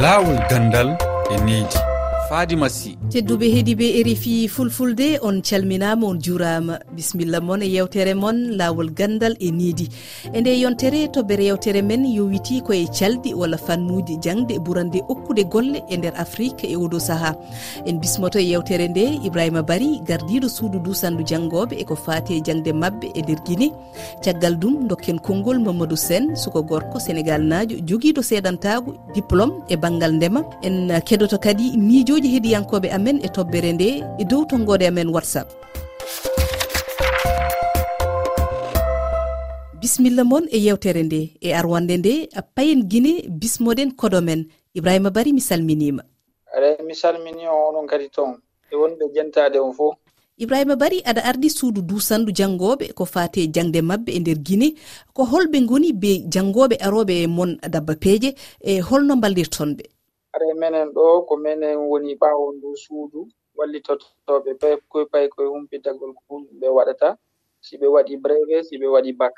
laawol gandal e needi. fadima sy. Tedduɓe heedi be rfi fulfulde on calminama on juurama bisimilla moon e yewtere moon lawol gandal e niidi e nde yontere toɓɓere yewtere men yowiti koye calɗi walla fannuji jangde ɓurande okkude golle e nder afrique e oɗo saaha en bismoto e yewtere nde ibrahima bari gardiɗo suudu dusandu janggoɓe eko fati e jangde mabɓe e nder guine caggal ɗum dokken konngol mamadou sen suko gorko sénégal najo joguiɗo seedantago diplôme e banggal ndema. En keɗoto kadi miijo ujuji heeɗiyankoɓe amen e toɓɓere nde e dow tongode amen whatsapp. Bisimilla moon e yewtere nde e arwande nde payen guine bismoɗen kodomen ibrahima bari mi salminima. Aɗa mi salmini e on onon kadi toon e wonɓe jentade on fof ibrahima bari aɗa ardi suudu dusandu janngoɓe ko fate jangde mabɓe e nder guine ko holɓe goni be janngoɓe aroɓe e mon dabba peeje e holno mballirtonɓe. Kare menen ɗo ko menen woni ɓaawo ndu suudu wallitotoɓe koy pay koye humpitagol ɓe waɗata si ɓe waɗi breve si ɓe waɗi bak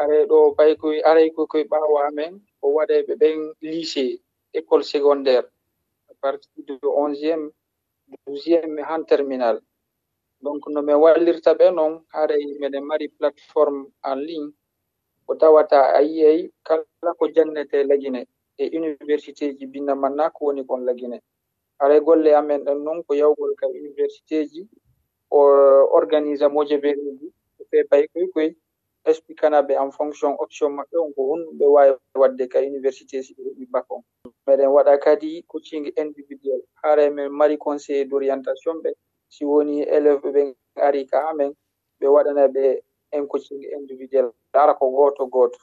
are ɗo pay koye aray koy koye ɓaawo amen o waɗe ɓe ɓen lycée école secondaire. À partir de onziéme douziéme han terminal. Donc no min wallirta ɓe noon haray miɗen mari plateforme en ligne ko tawata a yiyay kala ko jannete lagine e université ji bindaman na ko woni kon lagine aray golle amen ɗan noon ko yawgol ka université ji organisa moje beɗeji fe bay koy koy explicanaɓe en fonction option maɓɓe on ko honɗumɓe wawi wadde ka université si ɓe heɓi bac on. Meɗen waɗa kadi coaching individuel. Haara men mari conseiller d' orientation ɓe si woni élève ɓe ari ka amen ɓe waɗana ɓe un coaching individuel. Ara ko goto goto.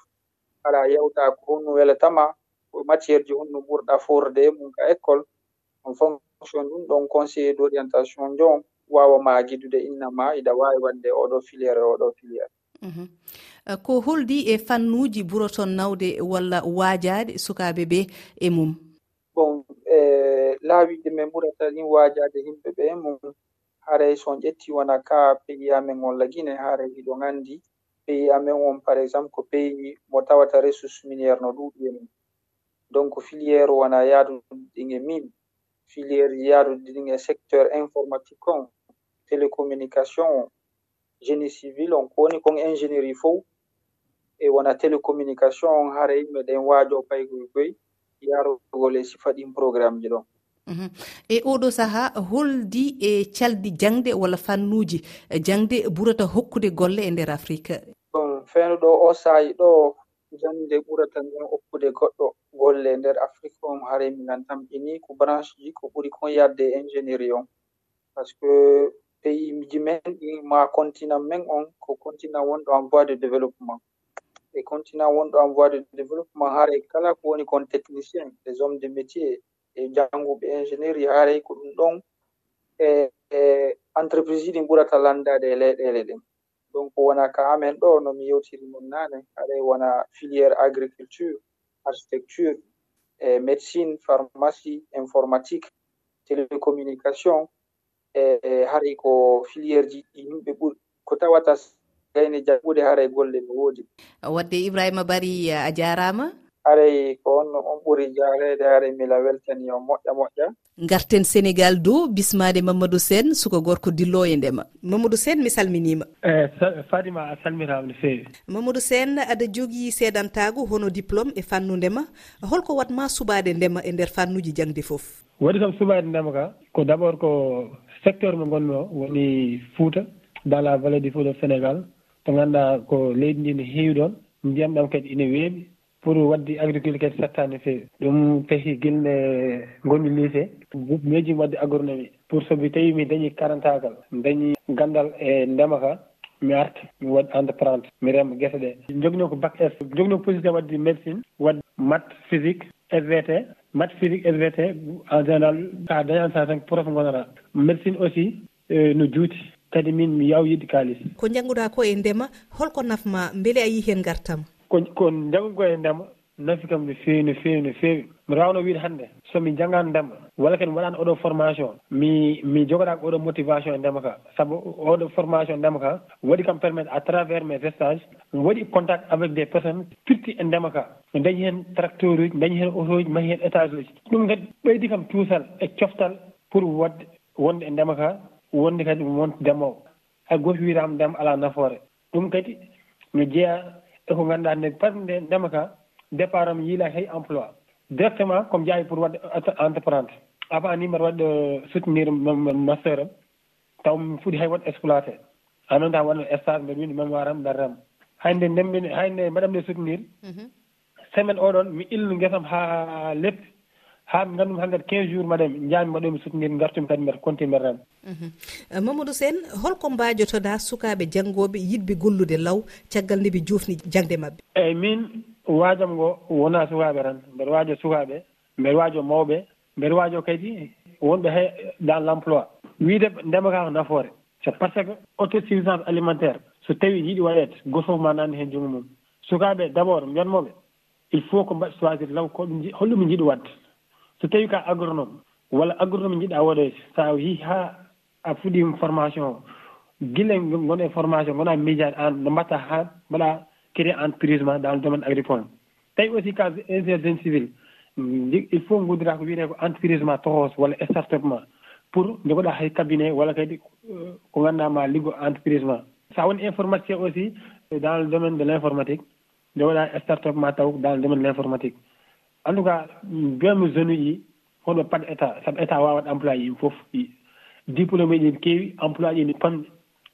Ala yewta ko honɗum welatama matiére ji on ɓurɗa forde e mum ka école on fonction ɗum ɗon conseiller d' orientation jon wawa magidude innama iɗa wawi wadde oɗo filiére oɗo filiére mhm. euh, ko holdi e fannuji ɓuroton nawde walla waajade sukaɓe ɓe e mum? Bon e laawiɗe min ɓurata ɗin waajade yimɓe ɓe e mum haray son ƴetti wona ka peyi amen on guine haray hiɗo gandi peyi amen on par exemple ko peyi mo tawata ressource miniére no ɗuuɗi e mum. donc filiére wona yaaduɗin e min filiére yaaduɗin e secteur informatique on télécommunication o génie civil on ko woni kon ingénierie fof e wona télécommunication on hara yimɓe ɗen waajo paygoygoy yarugol e sifa ɗin programme ji ɗon. Uhuh. E oɗo saha holdi e caldi jangde walla fannuji jangde ɓurata hokkude golle e nder afrique? Ɗum feenuɗo o saayi ɗo Jannde ɓurata ngam hokkude goɗɗo golle nder afrique on hare miɗen tampini e ko branche ji ko ɓuri kon yaɗde e ingénierie :fra on. Pasque peyiji men ɗi ma continent men on ko continent wonɗo en voie de développement. E continent wonɗo en voie de développement haray kala ko woni kon technicien :fra des hommes de métier e jannguɓe ingénierie :fra haray ko ɗum ɗon e, e entreprise ji ɗin ɓurata landade e leyɗele ɗen. donc wona ka amen ɗo no mi yewtiri mon nane haɗay wona filiére agriculture architecture e médecine pharmacie informatique télécommunication e, e haray ko filiére ji ɗi yimɓe ɓuri. Ko tawata gayne jaɓɓude haray golle no woodi. Wadde ibrahima bari a jarama. haray ko onno on ɓuri jarede haray mila weltani yo moƴƴa moƴƴa. Garten sénégal dow bismade mamadou sène suka gorko dillo e ndema. Mamadou sène mi salminima. Eyi fadima a salmitama no fewi mamadou sène aɗa jogui seedantago hono diplôme e fannu ndema. Holko watma subade ndema e nder fannuji jangde foof waɗi kam subade ndema ka ko d' abord ko secteur mo gonmi o woni fouta dans la vallée du fouta sénégal. To ganduɗa ko leydi ndi ne heewi ɗon ndiyam ɗam kadi ine weeɓi. pour wadde agriculture :fra kadi settani no fewi ɗum tahi guila gonmi lycée :fra wadde agronomie pour :fra somi tawi mi dañi karantagal dañi gandal e ndema ka mi arta mi waɗ entreprendre mi rema guese ɗe. Jogno ko BAC S jogno possibilté wadde médecine wadde mat physique SVT mat physique SVT en général :fra sa dañani saha tan prof :fra gonata médecine aussi :fra no juuti. Kadi min mi yaw yidde kalis ko jangguɗa ko e ndema holko nafma beele a yi hen gartama ko ko janngugo e ndema nafi kam no feewi no feewi no feewi. Mi rawno wiide hannde. Somi janngani ndema walla kadi waɗaani oɗo formation mi mi jogoɗaako oɗo motivation e ndema ka. Sabu oɗo formation e ndema ka waɗi kam permettre à travers mes stages mi waɗi contact avec des personnes firti e ndema ka. Mi dañi heen tracteur uji dañi heen auto ji mahi heen étage uji. Ɗum kadi ɓeydi kam tuusal e coftal pour wadde wonde e ndema ka wonde kadi wonto ndemowo hay goto wiitama ndema ala nafoore. Ɗum kadi mi jeeya eko ngannduɗaa nde pat nde ndema ka départ am yiila hay emploi. Directement komi jaawi pour waɗde entreprendre. Avant ni mbaɗa waɗɗo euh, soutenir master am taw mi fuɗi hay waɗ exploité. En même temps waɗno stage mbeɗa windi mémoire am darram hannde ndemmi hannde mbaɗamde soutenir mhm. semaine oɗon mi ilnu guesam haa leppi haa mi ngandumi hankadi quinze jours mbaɗemi jaami mbaɗomi soutenir gartumi kadi mbiɗa continue mbiɗa rami mhm. eh, mamadou sène holko mbajotoɗa sukaɓe janggoɓe yiɗɓe gollude law caggal nde ɓe jofni jangde mabɓe eyyi min waajam ngo wona sukaɓe tan. Mbeɗa waajo sukaɓe mbeɗa waajo mawɓe mbeɗa waajo kadi wonɓe hay dans l' emploi wiide ndema ka ko nafoore. So par ce que autosuffisance alimentaire so tawi yiɗi waɗede goto fof ma nanndi heen junngo mum. Sukaaɓe d' abord mbiyatmoɓe il faut ko mbaɗ choisir law ko holɗum jiɗi wadde so tawi ka agronome walla agronome jiɗa waɗoy e sa yi ha a fuɗima formation o guila gonɗo e formation gona miijade an no mbatta ha mbaɗa créé entreprise ma dans le domaine agricole. Tawi aussi ka ingénieur civil il faut guddira ko wiyete ko entreprise ma tohos walla e start up ma pour jogoɗa hay cabinet walla kadi ko ganduɗa ma liggo entreprise ma. Sa woni informaticien aussi dans le domaine de l' informatique jogoɗa e start up ma taw dans le domaine de l' informatique en tout cas mbiyatmi zone uji hono pat état saabu état wawat employé yim fof diplôme ji ne keewi employé ji ne panɗe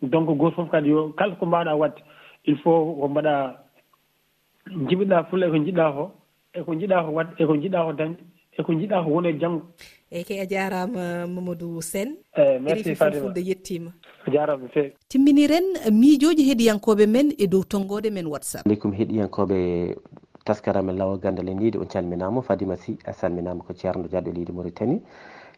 donc goto fof kadi yo kala ko mbawɗa wadde il faut ko mbaɗa jibiɗa fulla eko jiɗɗa ko eko jiɗɗa ko wadde eko jiɗɗa ko dañde eko jiɗɗa ko woni e janggo eyyi kay a jarama mamadou sène. Eh, merci fatimafulde yettima. A jarama no fewi timminiren miijoji heeɗiyankoɓe men e dow tonggode men whatsapp. Aleykum heeɗiyankoɓe taskara men lawol gandal e niide on calminama fadima sy a salminama ko ceerno diaɗo e leydi mauritanie.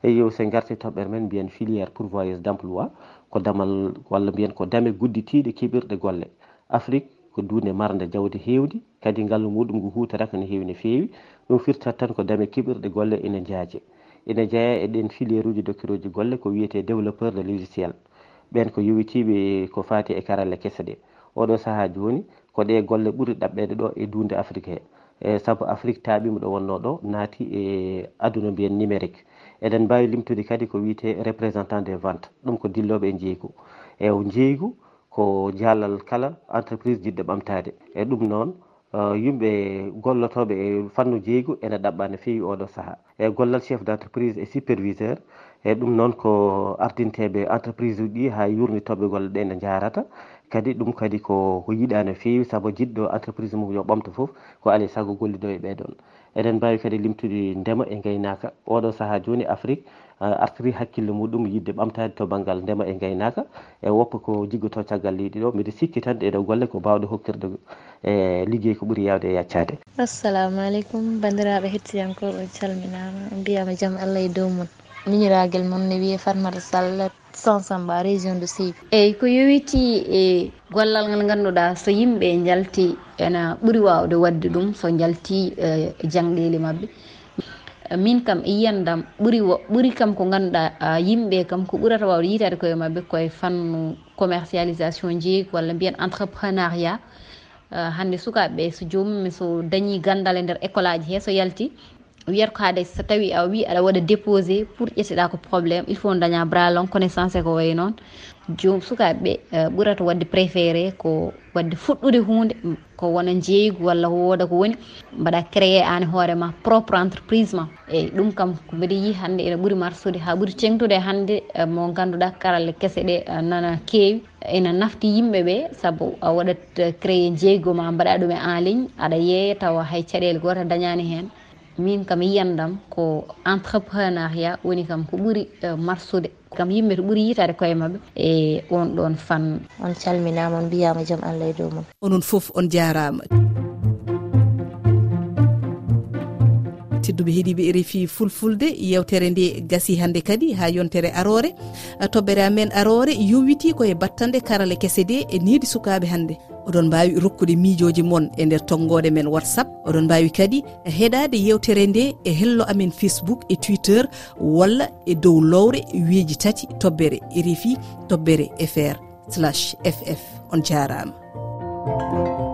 Eyo sen garti toɓɓere men mbiyen filiére pourvoyeuse d' emploi ko damal walla mbiyen ko dame gudditiɗe keɓirɗe golle. Afrique ko dune marde jawdi hewdi kadi ngallu muɗum ngu hutoraka no heewi no feewi. Ɗum firtat tan ko dame keɓirɗe golle ene jaaje ene jeeya e ɗen filiére uji dokkiroji golle ko wiyete développeur de logiciel. Ɓen ko yowitiɓe ko fati e karalle kese ɗe oɗo saaha joni ko ɗe golle ɓuri ɗaɓɓede ɗo e dunde afrique he. E saabu afrique taaɓima ɗo wonno ɗo naati e aduna mbiyen numérique. Eɗen mbawi limtude kadi ko wiyete représentant des ventes. Ɗum ko dilloɓe e jeygu e jeygu ko jaalal kala entreprise jiɗɗo ɓamtade e ɗum noon e, yimɓe gollotoɓe e fannu jeygu ene ɗaɓɓa no fewi oɗo saaha e gollal chef d' entreprise e superviseur e ɗum noon ko ardinteɓe entreprise uji ɗi ha yurnitoɓe golle ɗe ne jarata kadi ɗum kadi ko ko yiiɗa no fewi saabu jiɗɗo entreprise mum yo ɓamta foof ko alay saago gollido e ɓeɗon eɗen mbawi kadi limtude ndema e gaynaka oɗo saaha joni afrique artiri hakkille muɗum yidde ɓamtade to banggal ndema e gaynaka e woppa ko jiggoto caggal leydi ɗo mbiɗa sikki tan ɗeɗo golle ko bawɗe hokkirde e ligguey ko ɓuuri yawde e yaccade assalamu aleykum. Bandiraɓe hettiyankoɓe calminama mbiyama jaam allah e dow mon miñiraguel moon ne wiye farmata sall sansamba région de sébi eyyi ko yowiti e gollal ngal ganduɗa so yimɓe jalti ena ɓuuri wawde wadde ɗum so jalti e, e jangɗele mabɓe. Min kam e yiyandam ɓuuri ɓuuri kam ko ganduɗa yimɓe kam ko ɓurata wawde yitade koye mabɓe koye fannu commercialisation jeeygu walla mbiyen entreprenariat e, hande sukaɓeɓe so jomumen so dañi gandal e nder école aji he so yalti wiyata ko haade so tawi a wi aɗa waɗa déposé pour ƴetteɗa ko probléme il faut daña bras long connaissance e ko way noon. Jom sukaɓeɓe euh, ɓurata wadde préféré ko wadde fuɗɗude hunde ko wona jeeygu walla wooda ko woni mbaɗa créé an hoorema propre entreprise ma. Eyyi ɗum kam mbiɗa yi hande ene ɓuuri marsude ha ɓuuri tengtude hande euh, mo ganduɗa karalle keese ɗe euh, nana keewi. Ene nafti yimɓeɓe saabu a waɗat créé jeeygu ma mbaɗa ɗum e en ligne aɗa yeeya tawa hay caɗele goto dañani hen. min kam yiyandam ko entrepreneuriat woni kam ko ɓuuri eh, marsude. Kam yimɓe to ɓuuri yitade koye mabɓe e on ɗon fannu on calminama on mbiyama jaam allah e dow mum onon foof on jarama. Tedduɓe heeɗiɓe e rfi fulfulde yewtere nde gasi hannde kadi ha yontere arore. Toɓɓere amen arore yowiti koye battande karale kese de e needi sukaɓe hannde oɗon mbawi rokkude miijoji moon e nder tonggode men whatsapp. Oɗon mbawi kadi e heɗade yewtere nde e hello amen facebook e twitter walla e dow lowre weeji tati tobbere rfi tobbere fr slash ff on jarama.